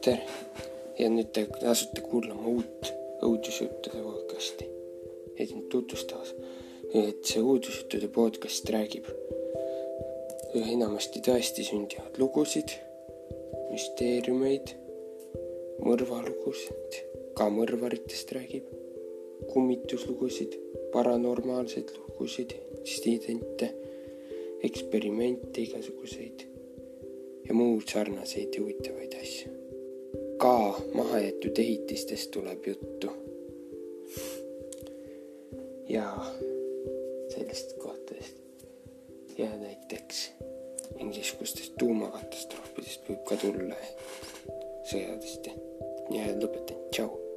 tere ja nüüd te asute kuulama uut õudusjuttude podcasti. et nüüd tutvustamas, et see õudusjuttude podcast räägib enamasti tõesti sündivad lugusid, müsteeriumeid, mõrvalugusid, ka mõrvaritest räägib, kummituslugusid, paranormaalseid lugusid, intsidente, eksperimente igasuguseid ja muud sarnaseid ja huvitavaid asju ka mahajäetud ehitistest tuleb juttu. ja sellistest kohtadest ja näiteks mingisugustest tuumakatastroofidest võib ka tulla sõjadest ja lõpetan, tšau